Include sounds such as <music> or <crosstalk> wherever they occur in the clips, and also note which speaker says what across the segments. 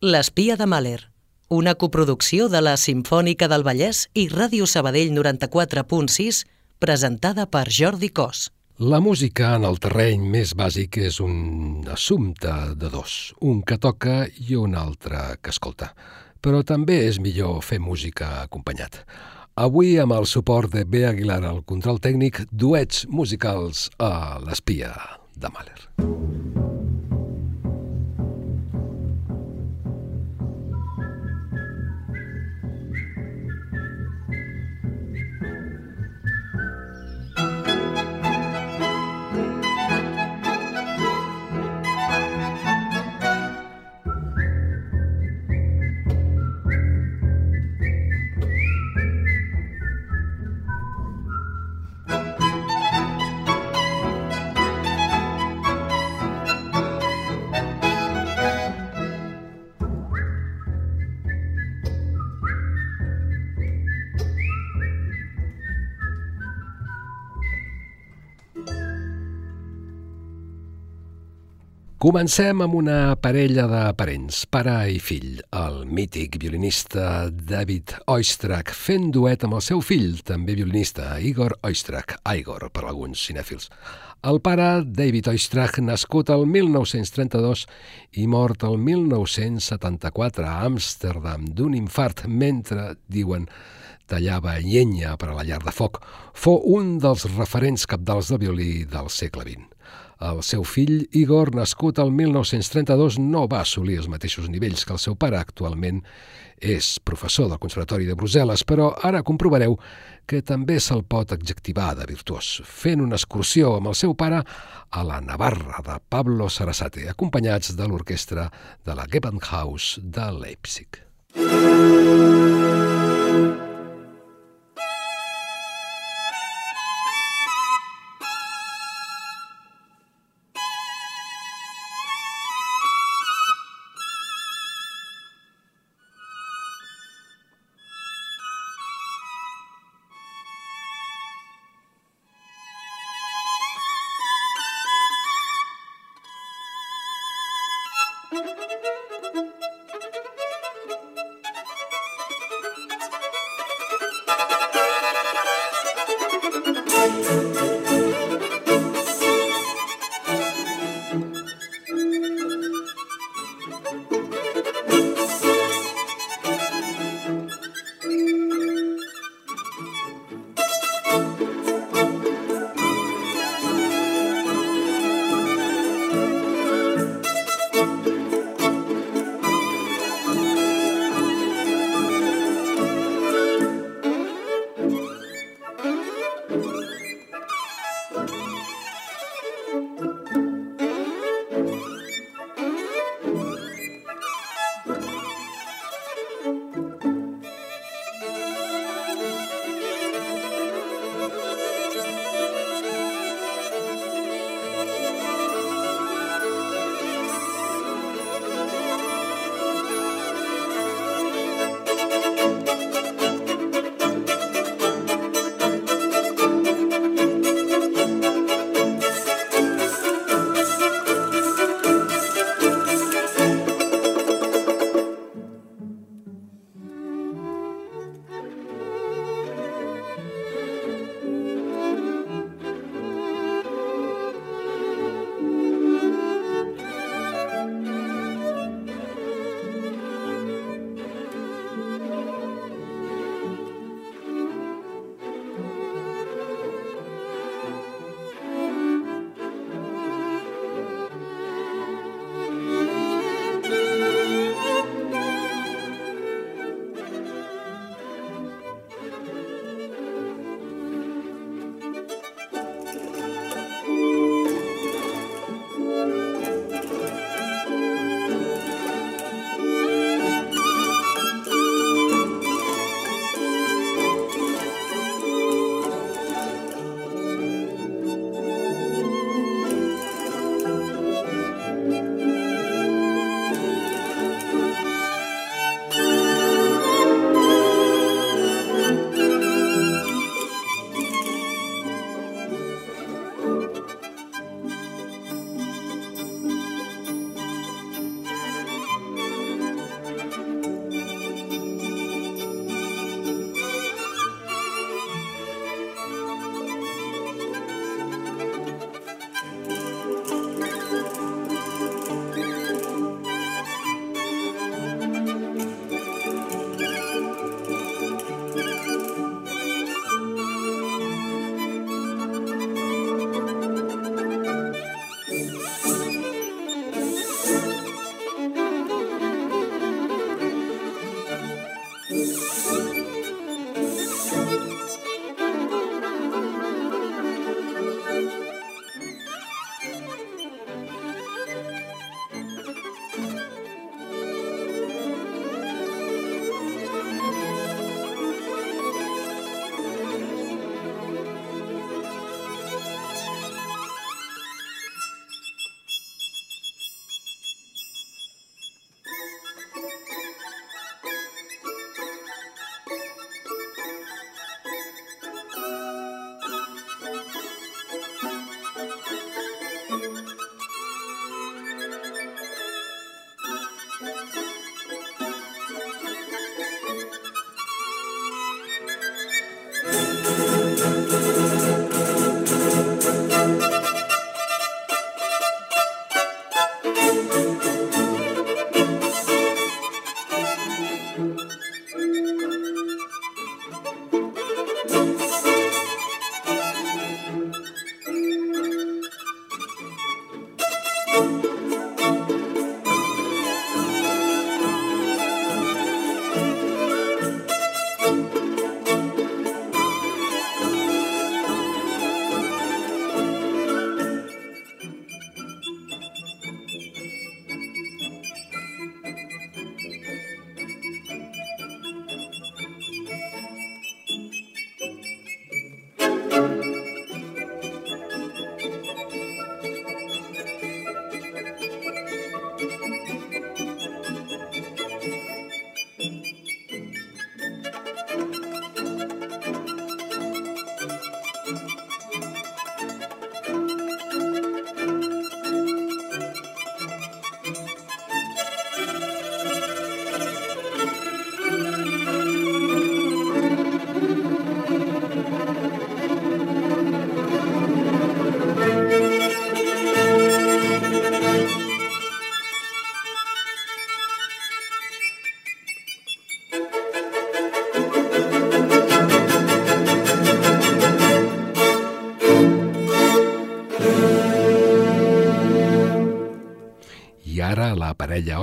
Speaker 1: L'espia de Mahler, una coproducció de la Simfònica del Vallès i Ràdio Sabadell 94.6, presentada per Jordi Cos.
Speaker 2: La música en el terreny més bàsic és un assumpte de dos, un que toca i un altre que escolta. Però també és millor fer música acompanyat. Avui, amb el suport de B. Aguilar al control tècnic, duets musicals a l'espia de Mahler. Comencem amb una parella de parents, pare i fill, el mític violinista David Oistrakh fent duet amb el seu fill, també violinista, Igor Oistrakh, Igor per alguns cinèfils. El pare, David Oistrakh, nascut el 1932 i mort el 1974 a Amsterdam d'un infart mentre, diuen, tallava llenya per a la llar de foc, fou un dels referents capdals de violí del segle XX. El seu fill, Igor, nascut el 1932, no va assolir els mateixos nivells que el seu pare. Actualment és professor del Conservatori de Brussel·les, però ara comprovareu que també se'l pot adjectivar de virtuós, fent una excursió amb el seu pare a la Navarra de Pablo Sarasate, acompanyats de l'orquestra de la Gewandhaus de Leipzig. Música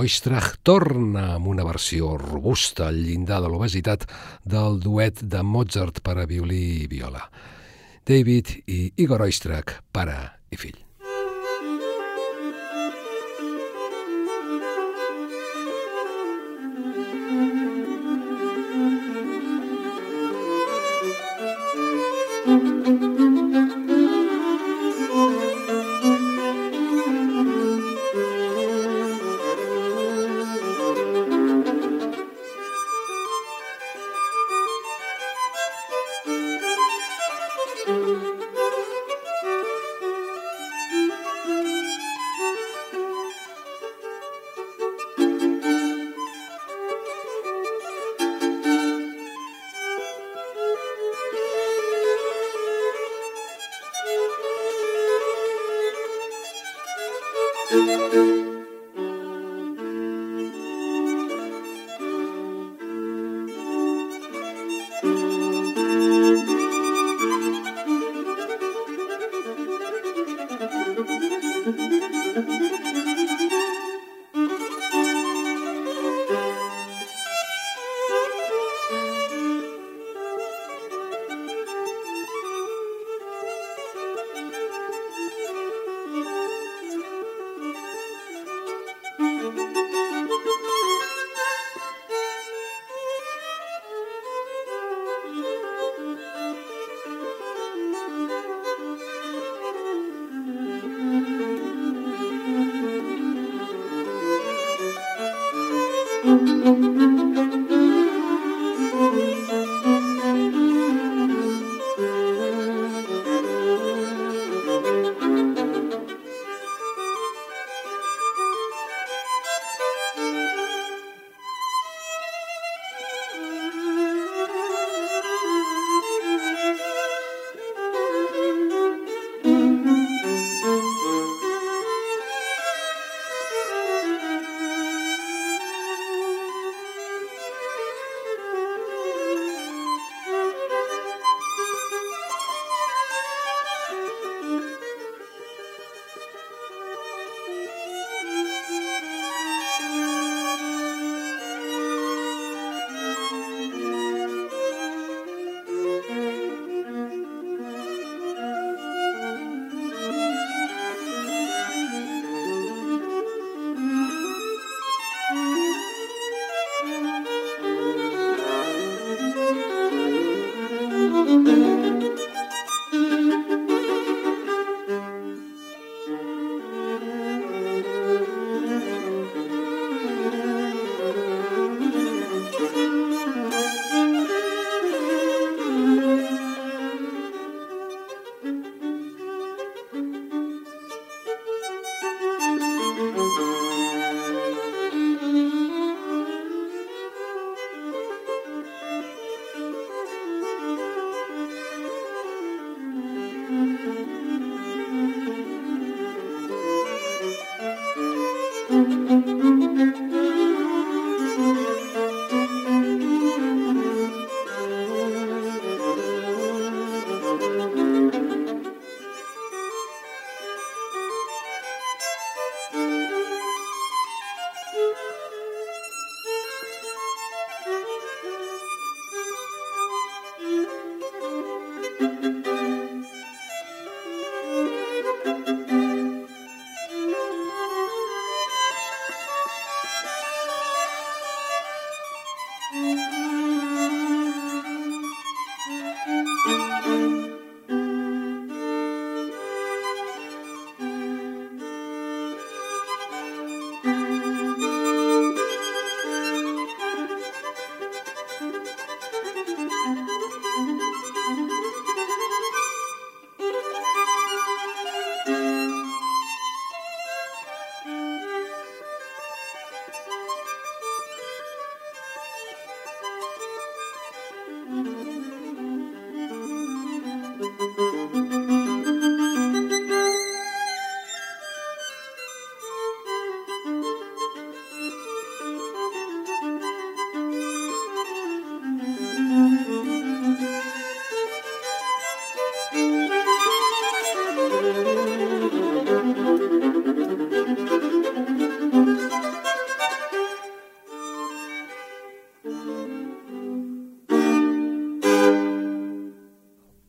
Speaker 2: Oistrach torna amb una versió robusta al llindar de l'obesitat del duet de Mozart per a violí i viola. David i Igor Oistrach, pare i fill.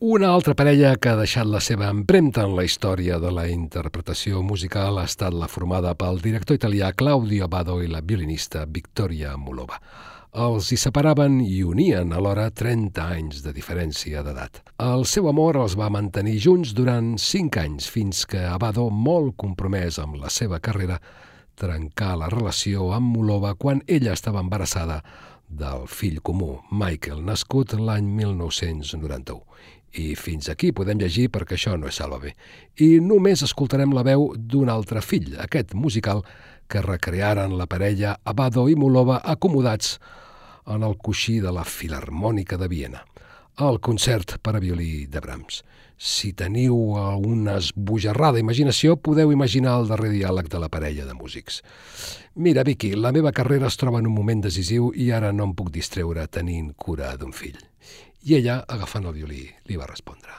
Speaker 2: Una altra parella que ha deixat la seva empremta en la història de la interpretació musical ha estat la formada pel director italià Claudio Abado i la violinista Victoria Mulova. Els hi separaven i unien alhora 30 anys de diferència d'edat. El seu amor els va mantenir junts durant 5 anys, fins que Abado, molt compromès amb la seva carrera, trencà la relació amb Mulova quan ella estava embarassada del fill comú, Michael, nascut l'any 1991. I fins aquí podem llegir perquè això no és Sálvame. I només escoltarem la veu d'un altre fill, aquest musical, que recrearen la parella Abado i Mulova acomodats en el coixí de la Filarmònica de Viena, el concert per a violí de Brahms. Si teniu una esbojarrada imaginació, podeu imaginar el darrer diàleg de la parella de músics. Mira, Vicky, la meva carrera es troba en un moment decisiu i ara no em puc distreure tenint cura d'un fill. I ella, agafant el violí, li va respondre.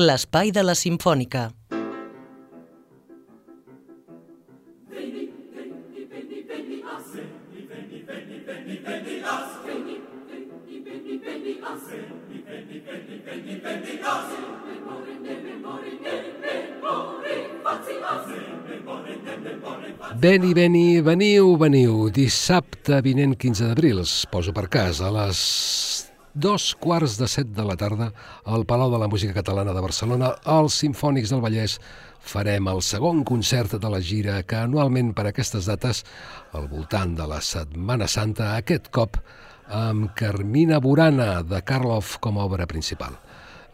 Speaker 1: L'espai de la Simfònica.
Speaker 2: Veni, veni, veniu, veniu. Dissabte vinent 15 d'abril, poso per cas, a les dos quarts de set de la tarda al Palau de la Música Catalana de Barcelona, als Simfònics del Vallès, farem el segon concert de la gira que anualment per aquestes dates, al voltant de la Setmana Santa, aquest cop amb Carmina Burana de Karloff com a obra principal.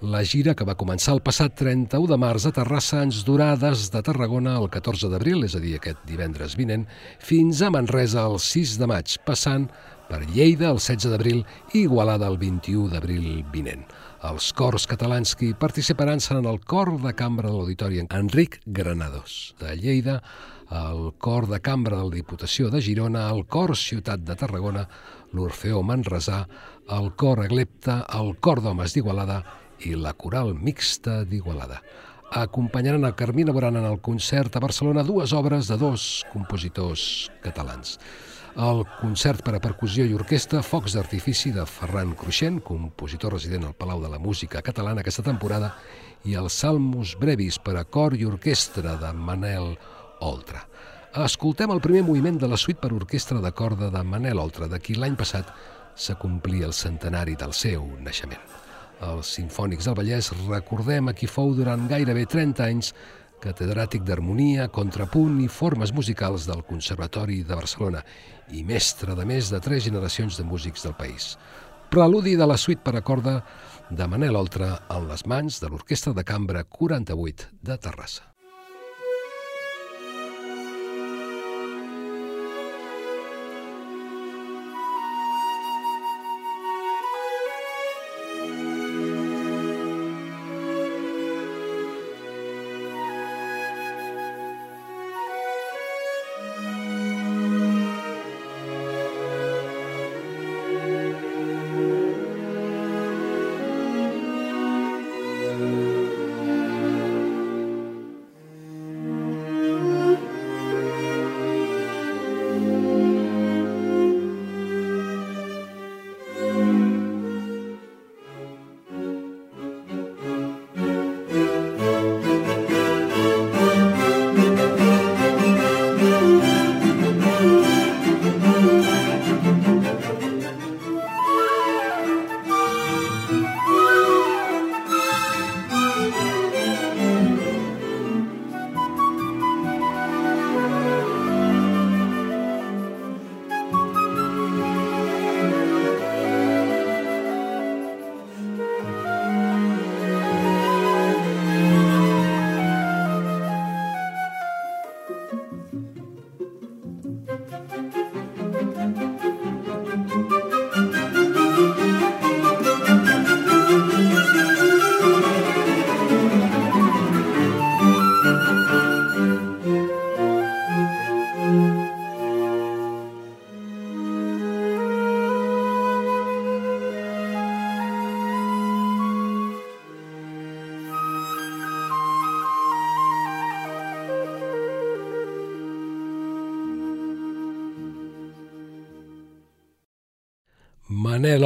Speaker 2: La gira, que va començar el passat 31 de març a Terrassa, ens durà des de Tarragona el 14 d'abril, és a dir, aquest divendres vinent, fins a Manresa el 6 de maig, passant per Lleida el 16 d'abril i Igualada el 21 d'abril vinent. Els cors catalans que participaran seran el cor de cambra de l'Auditori Enric Granados de Lleida, el cor de cambra de la Diputació de Girona, el cor Ciutat de Tarragona, l'Orfeó Manresà, el cor Aglepta, el cor d'homes d'Igualada i la coral mixta d'Igualada. acompanyaran a Carmina Borana en el concert a Barcelona dues obres de dos compositors catalans. El concert per a percussió i orquestra Focs d'artifici de Ferran Cruixent, compositor resident al Palau de la Música Catalana aquesta temporada, i el Salmus Brevis per a cor i orquestra de Manel Oltra. Escoltem el primer moviment de la suite per orquestra de corda de Manel Oltra, de qui l'any passat s'acomplia el centenari del seu naixement. Els Sinfònics del Vallès recordem a qui fou durant gairebé 30 anys catedràtic d'harmonia, contrapunt i formes musicals del Conservatori de Barcelona i mestre de més de tres generacions de músics del país. Preludi de la suite per a corda de Manel Oltra en les mans de l'Orquestra de Cambra 48 de Terrassa.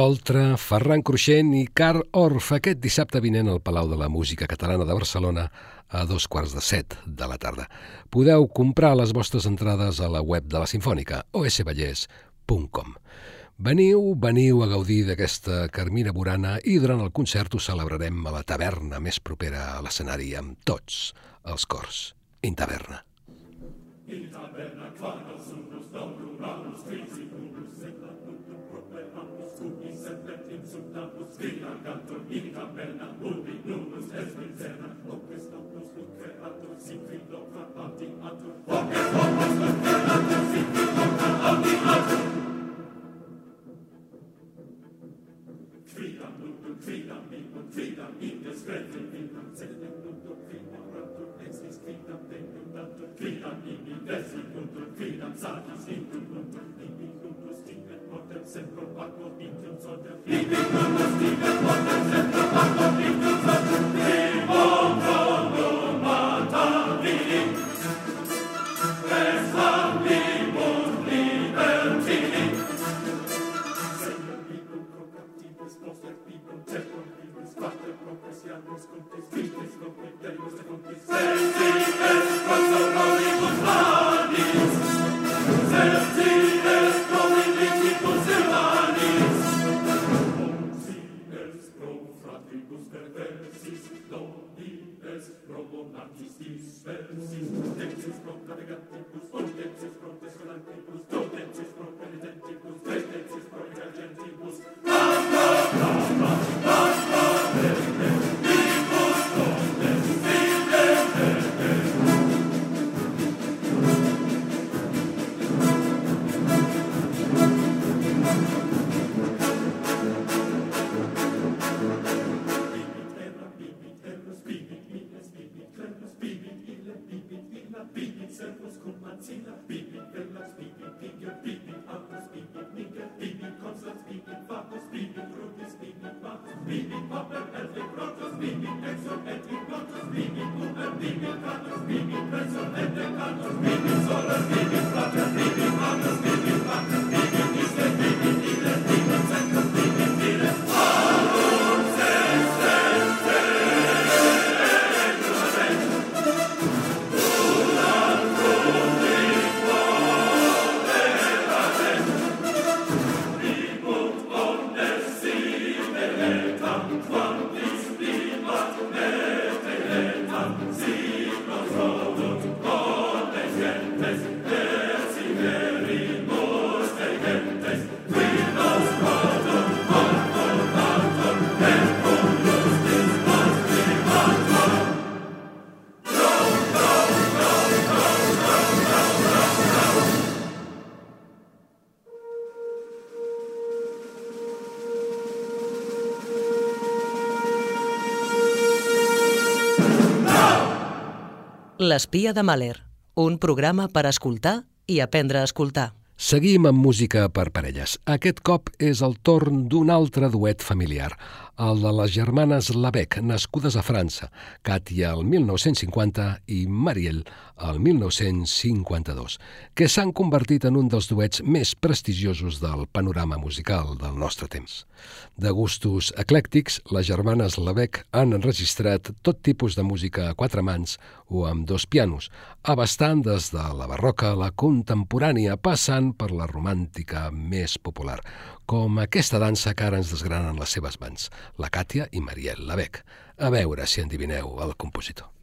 Speaker 2: Oltra, Ferran Cruixent i Carl Orff aquest dissabte vinent al Palau de la Música Catalana de Barcelona a dos quarts de set de la tarda. Podeu comprar les vostres entrades a la web de la Sinfònica, osvallès.com. Veniu, veniu a gaudir d'aquesta Carmina Burana i durant el concert ho celebrarem a la taverna més propera a l'escenari amb tots els cors. In taverna. In taverna, in sull'ampus, villa canton, in caverna, ubi nunus es mincena, opes opus lucre atur, si qui locra abdi atur, opes opus lucre atur, si qui locra atur. Quidam nuntum, quidam minum, quidam in descretum, minum, sedem nuntum, quidam ratum, exis quidam tecum datum, quidam in desicuntum, quidam satis intum nuntum, in Sensibes, quos Tis verbus in dectis propter gatti plus, und dectis propter solanquibus, circles, Kumpanzina, beeping villas, beeping pinger, beeping apples, beeping minker, beeping concerts, beeping fabus, beeping rubies, beeping babus, beeping popper, elfig rotus, beeping exo, elfig rotus, beeping uber, beeping canus, beeping
Speaker 1: L'espia de Mahler, un programa per escoltar i aprendre a escoltar.
Speaker 2: Seguim amb música per parelles. Aquest cop és el torn d'un altre duet familiar, el de les germanes Labec, nascudes a França, Katia el 1950 i Mariel el 1952, que s'han convertit en un dels duets més prestigiosos del panorama musical del nostre temps. De gustos eclèctics, les germanes Labec han enregistrat tot tipus de música a quatre mans o amb dos pianos, abastant des de la barroca a la contemporània, passant per la romàntica més popular, com aquesta dansa que ara ens desgranen les seves mans, la Càtia i Mariel Labec. A veure si endivineu el compositor.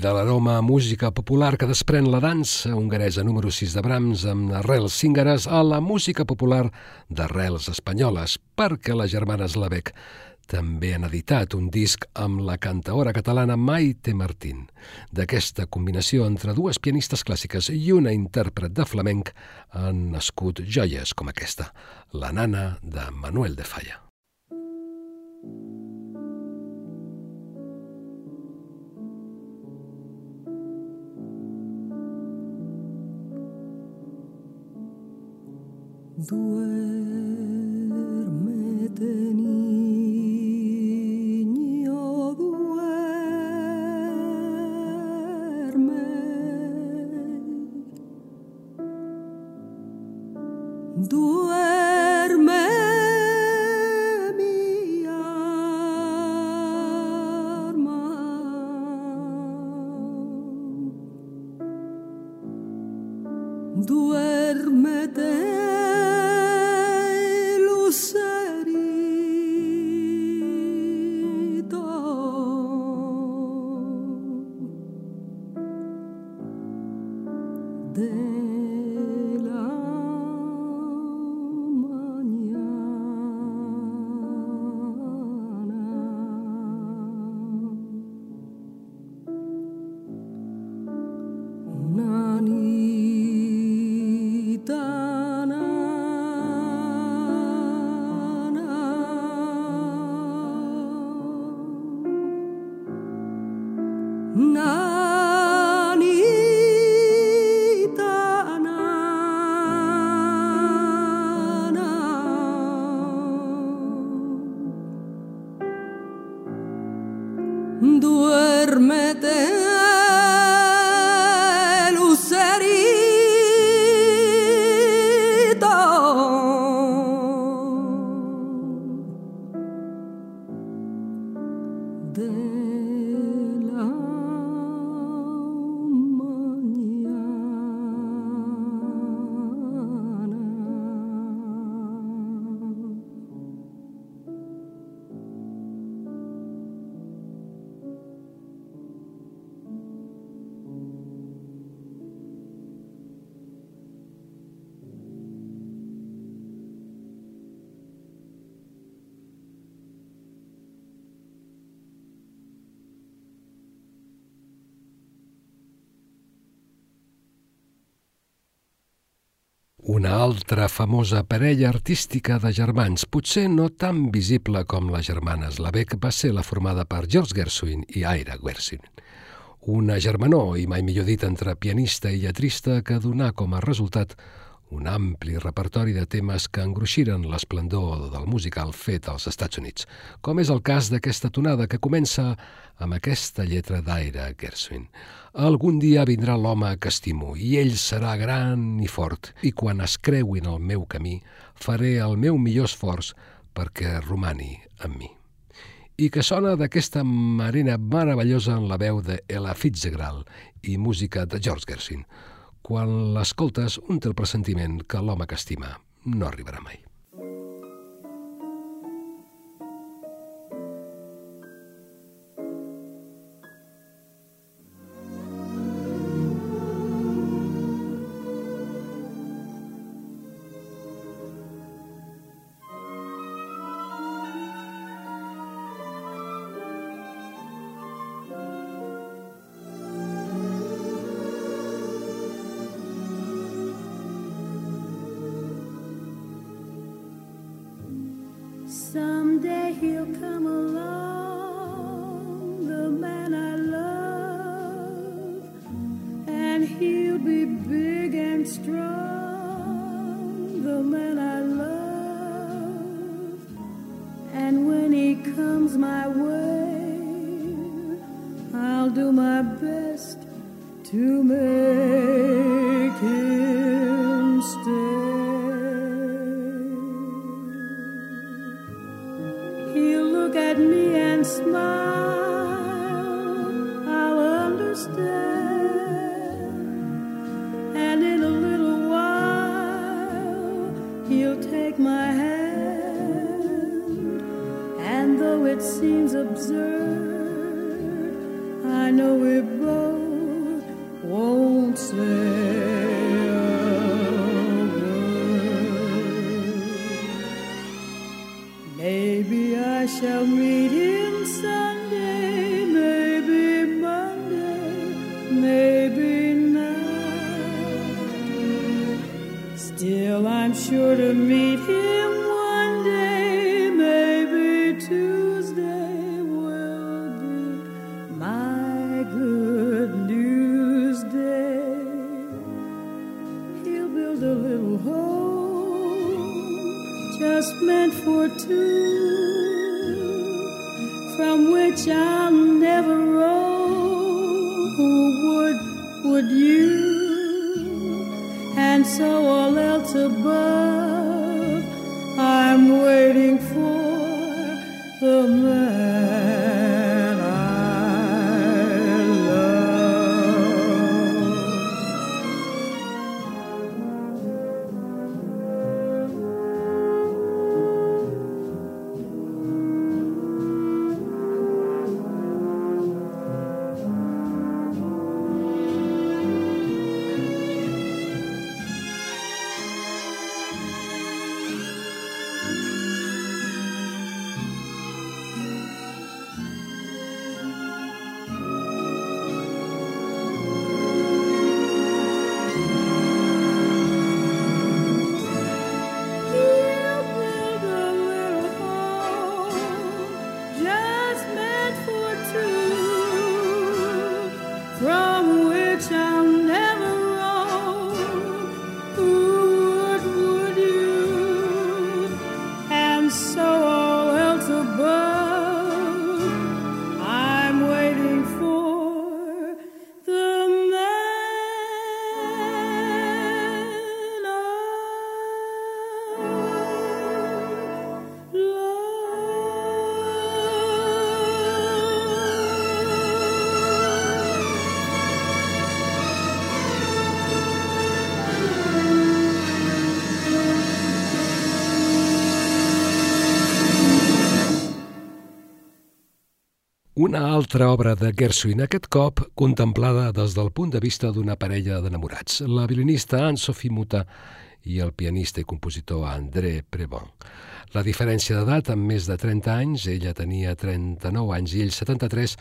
Speaker 2: De l'aroma música popular que desprèn la dansa hongaresa número 6 de Brahms amb arrels cíngares a la música popular d'arrels espanyoles, perquè les germanes Lavec també han editat un disc amb la cantaora catalana Maite Martín. D'aquesta combinació entre dues pianistes clàssiques i una intèrpret de flamenc han nascut joies com aquesta, la nana de Manuel de Falla.
Speaker 3: Duérmete, Una altra famosa parella artística de germans, potser no tan visible com les germanes Labec, va ser la formada per George Gershwin i Ira Gershwin. Una germanor, i mai millor dit, entre pianista i lletrista que donà com a resultat un ampli repertori de temes que engruixiren l'esplendor del musical fet als Estats Units, com és el cas d'aquesta tonada que comença amb aquesta lletra d'Aira Gershwin. Algun dia vindrà l'home que estimo i ell serà gran i fort i quan es creuin el meu camí faré el meu millor esforç perquè romani amb mi. I que sona d'aquesta marina meravellosa en la veu de Ella Fitzgerald i música de George Gershwin, quan l'escoltes, un té el pressentiment que l'home que estima no arribarà mai.
Speaker 4: Someday he'll come along, the man I love, and he'll be big and strong, the man I love. And when he comes my way, I'll do my best to make.
Speaker 2: Una altra obra de Gershwin, aquest cop contemplada des del punt de vista d'una parella d'enamorats, la violinista Anne-Sophie Muta i el pianista i compositor André Prevon. La diferència d'edat, amb més de 30 anys, ella tenia 39 anys i ell 73,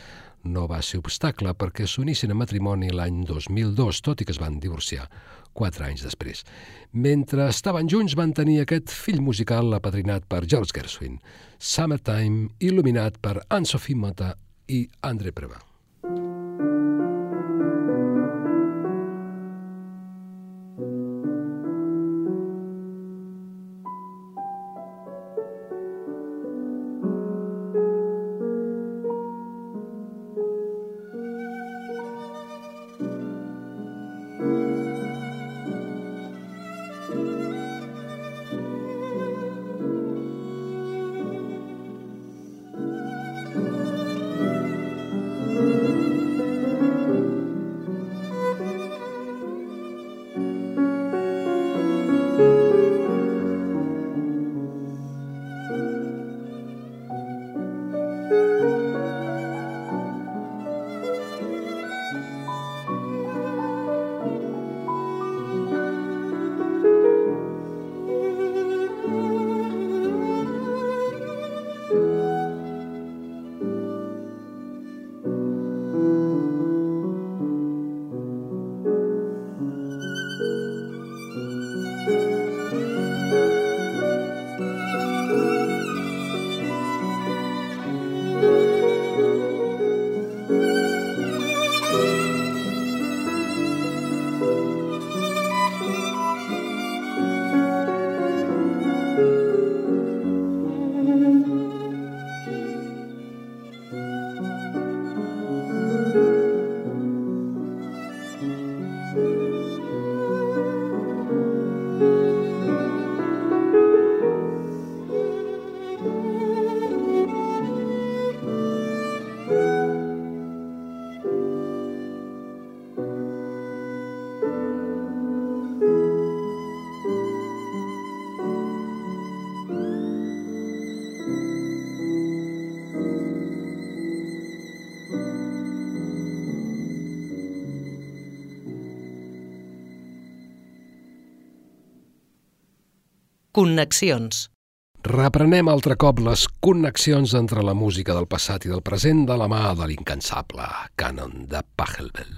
Speaker 2: no va ser obstacle perquè s'unissin a matrimoni l'any 2002, tot i que es van divorciar quatre anys després. Mentre estaven junts van tenir aquest fill musical apadrinat per George Gershwin, Summertime, il·luminat per Anne-Sophie Mota i André Previn.
Speaker 1: Connexions.
Speaker 2: Reprenem altre cop les connexions entre la música del passat i del present de la mà de l'incansable cànon de Pachelbel.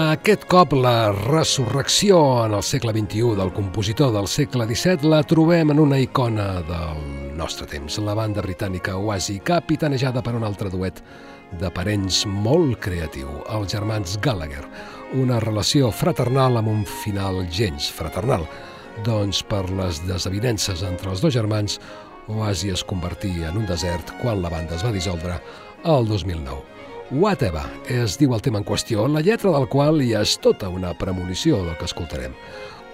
Speaker 2: Aquest cop la resurrecció en el segle XXI del compositor del segle XVII la trobem en una icona del nostre temps, la banda britànica Oasi, capitanejada per un altre duet de parents molt creatiu, els germans Gallagher, una relació fraternal amb un final gens fraternal, doncs per les desavinences entre els dos germans, Oasi es convertí en un desert quan la banda es va dissoldre el 2009. Whatever es diu el tema en qüestió, la lletra del qual ja és tota una premonició del que escoltarem.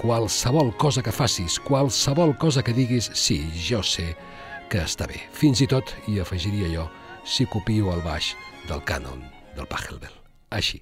Speaker 2: Qualsevol cosa que facis, qualsevol cosa que diguis, sí, jo sé que està bé. Fins i tot, i afegiria jo, si copio el baix del cànon del Pachelbel. Així.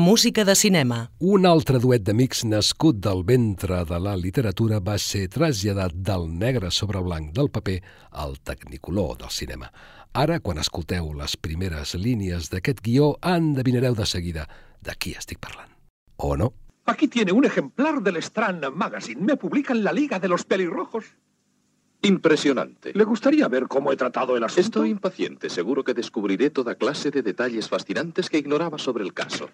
Speaker 1: Música de cinema.
Speaker 2: Un altre duet d'amics nascut del ventre de la literatura va ser traslladat del negre sobre blanc del paper al tecnicolor del cinema. Ara, quan escolteu les primeres línies d'aquest guió, endevinareu de seguida de qui estic parlant. O no?
Speaker 4: Aquí tiene un ejemplar del Strand Magazine. Me publican la Liga de los Pelirrojos.
Speaker 5: Impresionante.
Speaker 4: ¿Le gustaría ver cómo he tratado el asunto?
Speaker 5: Estoy impaciente. Seguro que descubriré toda clase de detalles fascinantes que ignoraba sobre el caso.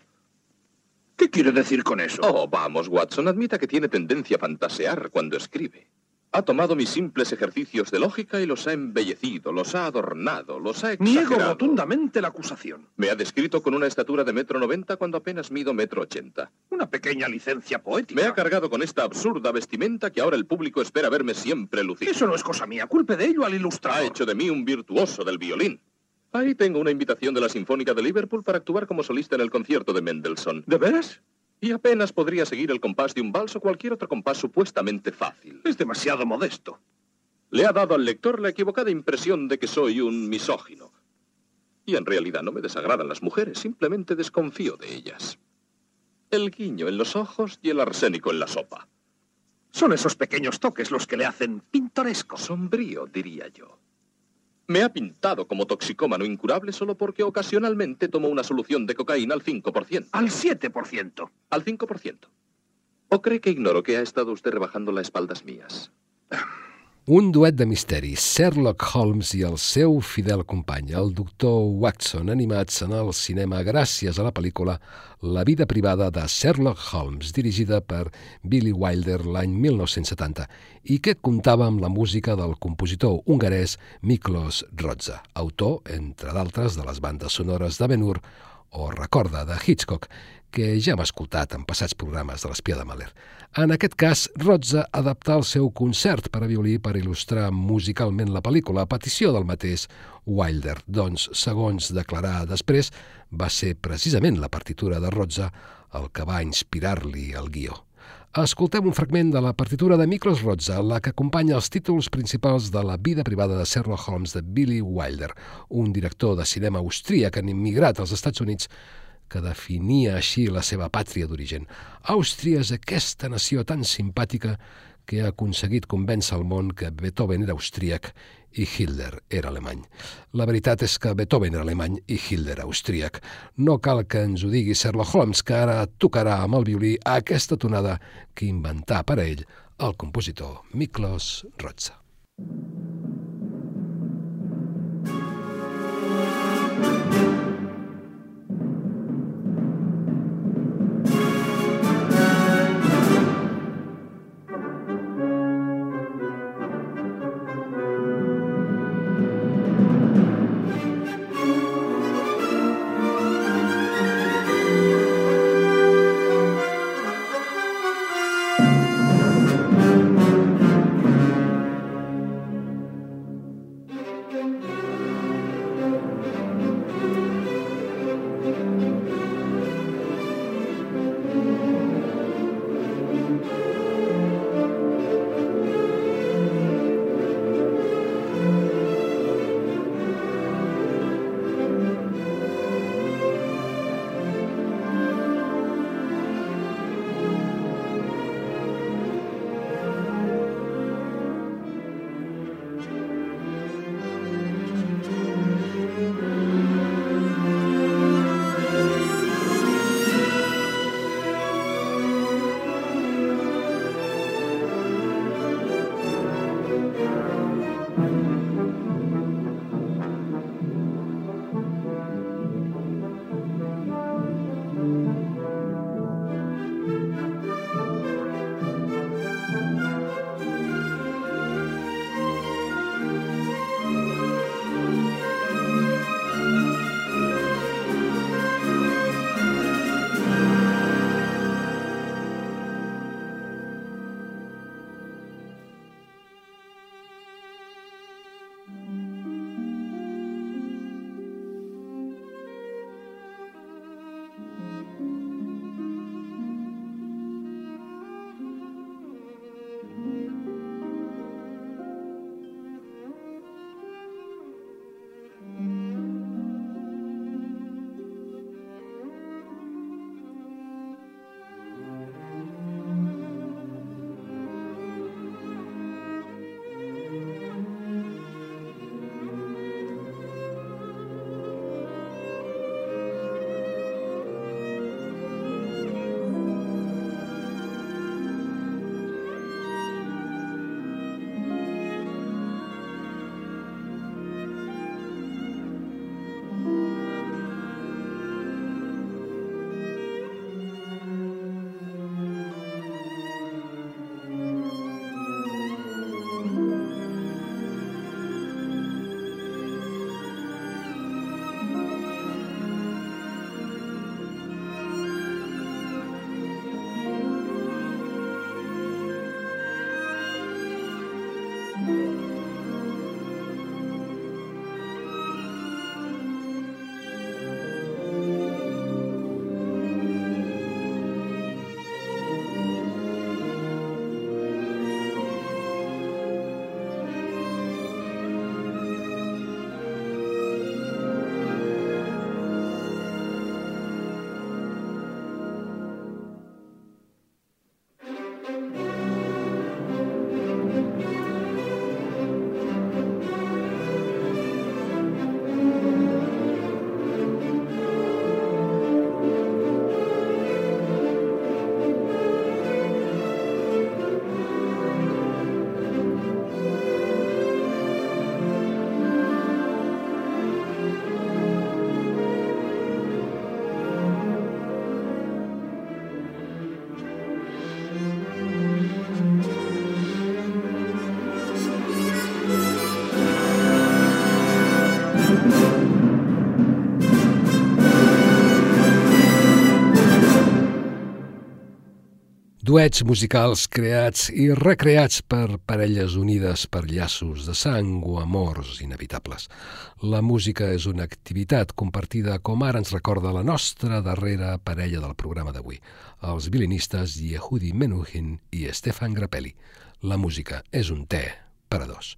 Speaker 4: ¿Qué quiere decir con eso?
Speaker 5: Oh, vamos, Watson. Admita que tiene tendencia a fantasear cuando escribe. Ha tomado mis simples ejercicios de lógica y los ha embellecido, los ha adornado, los ha exagerado.
Speaker 4: Niego rotundamente la acusación.
Speaker 5: Me ha descrito con una estatura de metro noventa cuando apenas mido metro ochenta.
Speaker 4: Una pequeña licencia poética.
Speaker 5: Me ha cargado con esta absurda vestimenta que ahora el público espera verme siempre lucir.
Speaker 4: Eso no es cosa mía. Culpe de ello al ilustrador.
Speaker 5: Ha hecho de mí un virtuoso del violín. Ahí tengo una invitación de la Sinfónica de Liverpool para actuar como solista en el concierto de Mendelssohn.
Speaker 4: ¿De veras?
Speaker 5: Y apenas podría seguir el compás de un vals o cualquier otro compás supuestamente fácil.
Speaker 4: Es demasiado modesto.
Speaker 5: Le ha dado al lector la equivocada impresión de que soy un misógino. Y en realidad no me desagradan las mujeres, simplemente desconfío de ellas. El guiño en los ojos y el arsénico en la sopa.
Speaker 4: Son esos pequeños toques los que le hacen pintoresco.
Speaker 5: Sombrío, diría yo. Me ha pintado como toxicómano incurable solo porque ocasionalmente tomo una solución de cocaína al 5%.
Speaker 4: Al 7%.
Speaker 5: Al 5%. ¿O cree que ignoro que ha estado usted rebajando las espaldas mías? <sighs>
Speaker 2: Un duet de misteris, Sherlock Holmes i el seu fidel company, el doctor Watson, animats en el cinema gràcies a la pel·lícula La vida privada de Sherlock Holmes, dirigida per Billy Wilder l'any 1970, i que comptava amb la música del compositor hongarès Miklos Rozsa, autor, entre d'altres, de les bandes sonores de Ben-Hur o Recorda, de Hitchcock, que ja hem escoltat en passats programes de l'Espia de Mahler. En aquest cas, Rozza adaptà el seu concert per a violí per il·lustrar musicalment la pel·lícula a petició del mateix Wilder. Doncs, segons declarar després, va ser precisament la partitura de Rozza el que va inspirar-li el guió. Escoltem un fragment de la partitura de Miklos Rozza, la que acompanya els títols principals de la vida privada de Sherlock Holmes de Billy Wilder, un director de cinema austríac han immigrat als Estats Units que definia així la seva pàtria d'origen. Àustria és aquesta nació tan simpàtica que ha aconseguit convèncer el món que Beethoven era austríac i Hitler era alemany. La veritat és que Beethoven era alemany i Hitler austríac. No cal que ens ho digui Sherlock Holmes, que ara tocarà amb el violí aquesta tonada que inventà per a ell el compositor Miklos Rozza. Duets musicals creats i recreats per parelles unides per llaços de sang o amors inevitables. La música és una activitat compartida com ara ens recorda la nostra darrera parella del programa d'avui, els violinistes Yehudi Menuhin i Stefan Grappelli. La música és un té per a dos.